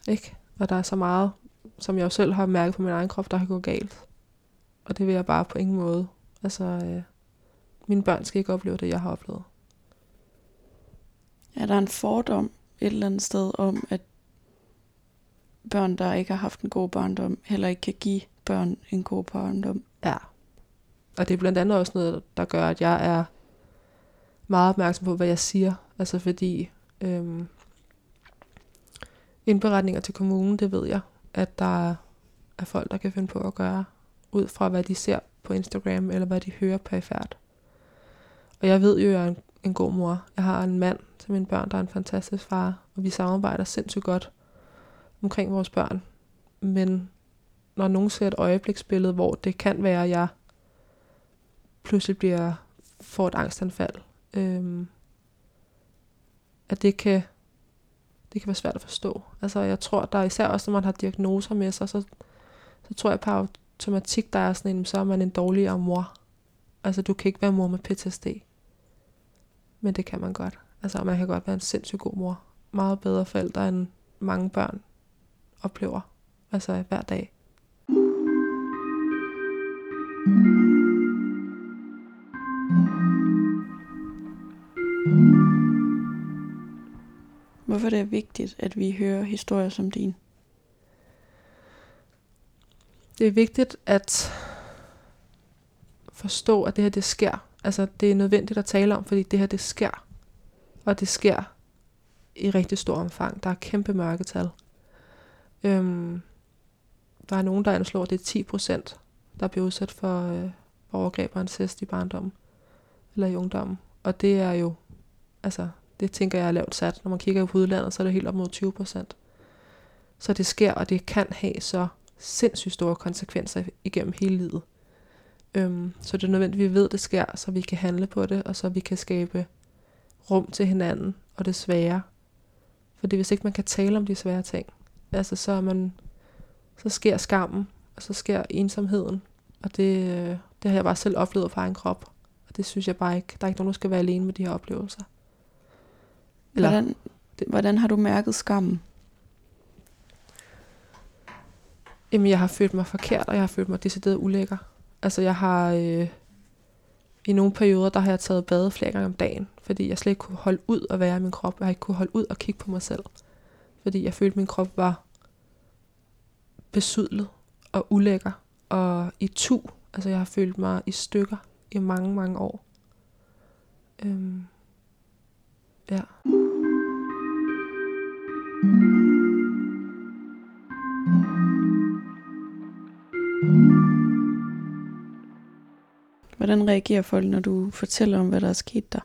Ikke? Og der er så meget, som jeg jo selv har mærket på min egen krop, der har gået galt. Og det vil jeg bare på ingen måde. Altså, øh, mine børn skal ikke opleve det, jeg har oplevet. Er der en fordom et eller andet sted om, at børn, der ikke har haft en god barndom, heller ikke kan give børn en god barndom? Ja. Og det er blandt andet også noget, der gør, at jeg er meget opmærksom på, hvad jeg siger. Altså fordi øhm, indberetninger til kommunen, det ved jeg, at der er folk, der kan finde på at gøre, ud fra hvad de ser på Instagram, eller hvad de hører perifært. Og jeg ved jo, at jeg er en, en god mor. Jeg har en mand til mine børn, der er en fantastisk far, og vi samarbejder sindssygt godt omkring vores børn. Men når nogen ser et øjebliksbillede, hvor det kan være, at jeg pludselig bliver, får et angstanfald, øhm, at det kan, det kan være svært at forstå. Altså jeg tror, der er især også, når man har diagnoser med sig, så, så tror jeg på automatik, der er sådan en, så er man en dårligere mor. Altså du kan ikke være mor med PTSD. Men det kan man godt. Altså man kan godt være en sindssygt god mor. Meget bedre forældre, end mange børn oplever. Altså hver dag. Hvorfor det er vigtigt, at vi hører historier som din? Det er vigtigt at forstå, at det her det sker. Altså det er nødvendigt at tale om, fordi det her det sker. Og det sker i rigtig stor omfang. Der er kæmpe mørketal. Øhm, der er nogen, der anslår, at det er 10%, der bliver udsat for, øh, overgreb og incest i barndommen. Eller i ungdommen. Og det er jo, altså, det tænker jeg er lavt sat. Når man kigger på udlandet, så er det helt op mod 20 procent. Så det sker, og det kan have så sindssygt store konsekvenser igennem hele livet. Øhm, så det er nødvendigt, at vi ved, at det sker, så vi kan handle på det, og så vi kan skabe rum til hinanden og det svære. Fordi hvis ikke man kan tale om de svære ting, altså så er man, så sker skammen, og så sker ensomheden, og det, øh, det har jeg bare selv oplevet fra egen krop. Og det synes jeg bare ikke, der er ikke nogen, der skal være alene med de her oplevelser. Eller, hvordan, hvordan har du mærket skammen? Jamen, jeg har følt mig forkert, og jeg har følt mig decideret ulækker. Altså, jeg har... Øh, I nogle perioder, der har jeg taget bade flere gange om dagen, fordi jeg slet ikke kunne holde ud at være i min krop. Jeg har ikke kunne holde ud og kigge på mig selv. Fordi jeg følte, at min krop var besudlet og ulækker og i tu. Altså, jeg har følt mig i stykker i mange, mange år. Øhm, ja. Hvordan reagerer folk, når du fortæller om, hvad der er sket der?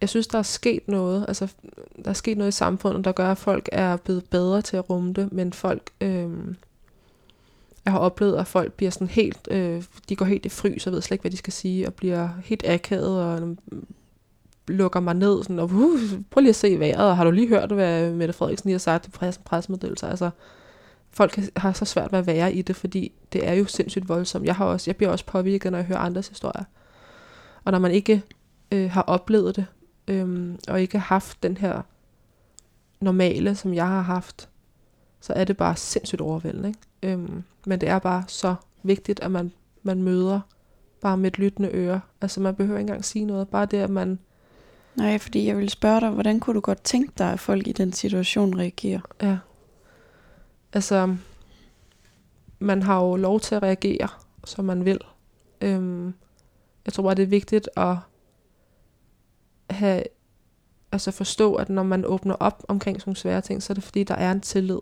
Jeg synes, der er sket noget. Altså, der er sket noget i samfundet, der gør, at folk er blevet bedre til at rumme det, men folk... Øh, jeg har oplevet, at folk bliver sådan helt... Øh, de går helt i frys og ved slet ikke, hvad de skal sige, og bliver helt akavet og lukker mig ned. Sådan, og, uh, prøv lige at se vejret, og har du lige hørt, hvad Mette Frederiksen lige har sagt i pres- pressemeddelelser? Altså, folk har så svært ved at være i det, fordi det er jo sindssygt voldsomt. Jeg, har også, jeg bliver også påvirket, når jeg hører andres historier. Og når man ikke øh, har oplevet det, øh, og ikke har haft den her normale, som jeg har haft, så er det bare sindssygt overvældende. Ikke? Øhm, men det er bare så vigtigt, at man, man møder bare med et lyttende øre. Altså man behøver ikke engang sige noget. Bare det, at man... Nej, fordi jeg ville spørge dig, hvordan kunne du godt tænke dig, at folk i den situation reagerer? Ja. Altså, man har jo lov til at reagere, som man vil. Øhm, jeg tror bare, det er vigtigt at have, altså forstå, at når man åbner op omkring sådan nogle svære ting, så er det fordi, der er en tillid.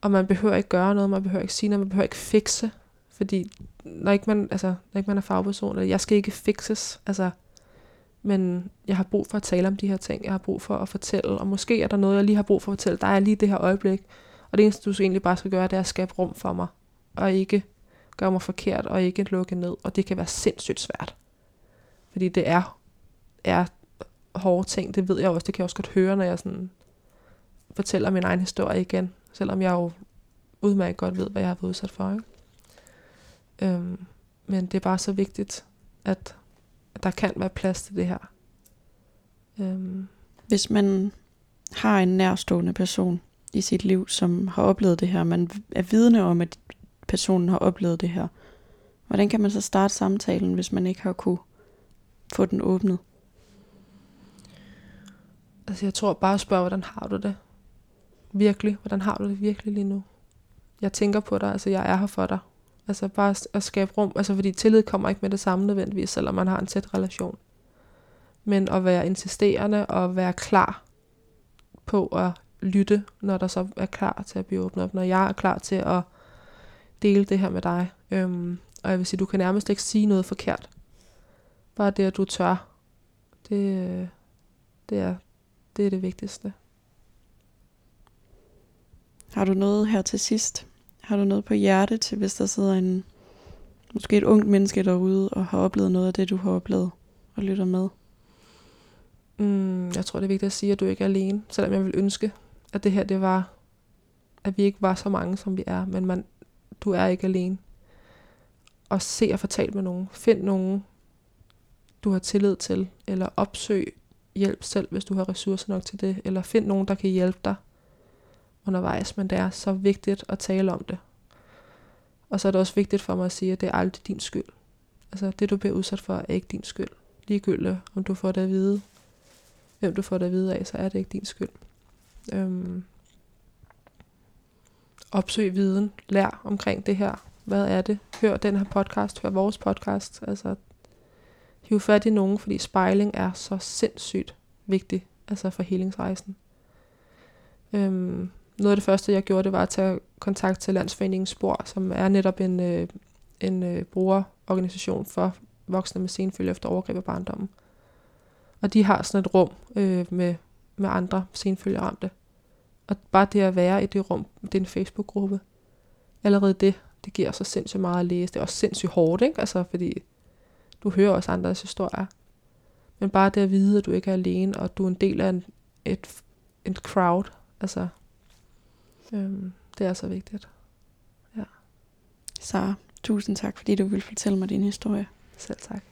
Og man behøver ikke gøre noget, man behøver ikke sige noget, man behøver ikke fikse. Fordi når ikke man, altså, når ikke man er fagperson, jeg skal ikke fikses, altså, men jeg har brug for at tale om de her ting, jeg har brug for at fortælle, og måske er der noget, jeg lige har brug for at fortælle, der er lige det her øjeblik, og det eneste, du egentlig bare skal gøre, det er at skabe rum for mig, og ikke gøre mig forkert, og ikke lukke ned, og det kan være sindssygt svært. Fordi det er, er hårde ting, det ved jeg også, det kan jeg også godt høre, når jeg sådan fortæller min egen historie igen, selvom jeg jo udmærket godt ved, hvad jeg har været udsat for. Ikke? Øhm, men det er bare så vigtigt, at der kan være plads til det her. Øhm. Hvis man har en nærstående person i sit liv, som har oplevet det her, man er vidne om, at personen har oplevet det her, hvordan kan man så starte samtalen, hvis man ikke har kunne få den åbnet? Altså jeg tror bare at spørge, hvordan har du det? Virkelig, hvordan har du det virkelig lige nu? Jeg tænker på dig, altså jeg er her for dig. Altså bare at skabe rum, altså fordi tillid kommer ikke med det samme nødvendigvis, selvom man har en tæt relation. Men at være insisterende og være klar på at lytte, når der så er klar til at blive åbnet op. Når jeg er klar til at dele det her med dig. Øhm, og jeg vil sige, du kan nærmest ikke sige noget forkert. Bare det, at du tør. Det, det, er, det er det vigtigste. Har du noget her til sidst? Har du noget på hjerte til, hvis der sidder en, måske et ungt menneske derude, og har oplevet noget af det, du har oplevet, og lytter med? Mm, jeg tror, det er vigtigt at sige, at du ikke er alene. Selvom jeg vil ønske, at det her, det var, at vi ikke var så mange, som vi er. Men man, du er ikke alene. Og se og fortæl med nogen. Find nogen, du har tillid til. Eller opsøg hjælp selv, hvis du har ressourcer nok til det. Eller find nogen, der kan hjælpe dig undervejs, men det er så vigtigt at tale om det. Og så er det også vigtigt for mig at sige, at det er aldrig din skyld. Altså det, du bliver udsat for, er ikke din skyld. Ligegyldigt, om du får det at vide, hvem du får det at vide af, så er det ikke din skyld. Øhm, opsøg viden, lær omkring det her. Hvad er det? Hør den her podcast, hør vores podcast. Altså, hiv fat i nogen, fordi spejling er så sindssygt vigtig altså for helingsrejsen. Øhm, noget af det første, jeg gjorde, det var at tage kontakt til Landsforeningen Spor, som er netop en, øh, en øh, brugerorganisation for voksne med senfølge efter overgreb af barndommen. Og de har sådan et rum øh, med, med andre senfølgeramte. Og bare det at være i det rum, det er en Facebook-gruppe, allerede det, det giver så sindssygt meget at læse. Det er også sindssygt hårdt, ikke? Altså, fordi du hører også andres historier. Men bare det at vide, at du ikke er alene, og du er en del af en, et, et crowd, altså Øhm, det er så vigtigt. Ja. Så tusind tak, fordi du vil fortælle mig din historie. Selv tak.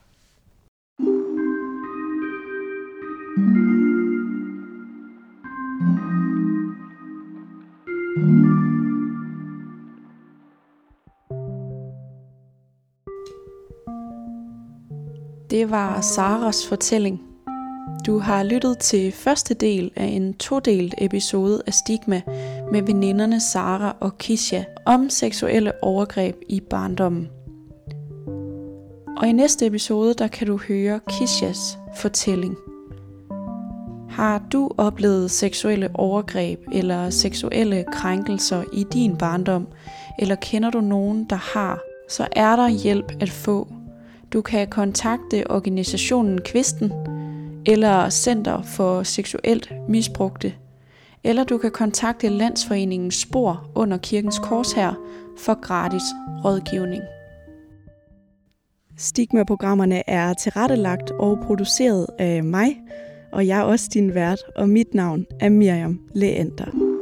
Det var Saras fortælling. Du har lyttet til første del af en todelt episode af Stigma med veninderne Sara og Kisha om seksuelle overgreb i barndommen. Og i næste episode, der kan du høre Kishas fortælling. Har du oplevet seksuelle overgreb eller seksuelle krænkelser i din barndom, eller kender du nogen, der har, så er der hjælp at få. Du kan kontakte organisationen Kvisten, eller Center for Seksuelt Misbrugte, eller du kan kontakte Landsforeningens Spor under Kirkens Korsherre for gratis rådgivning. Stigma-programmerne er tilrettelagt og produceret af mig, og jeg er også din vært, og mit navn er Miriam Leander.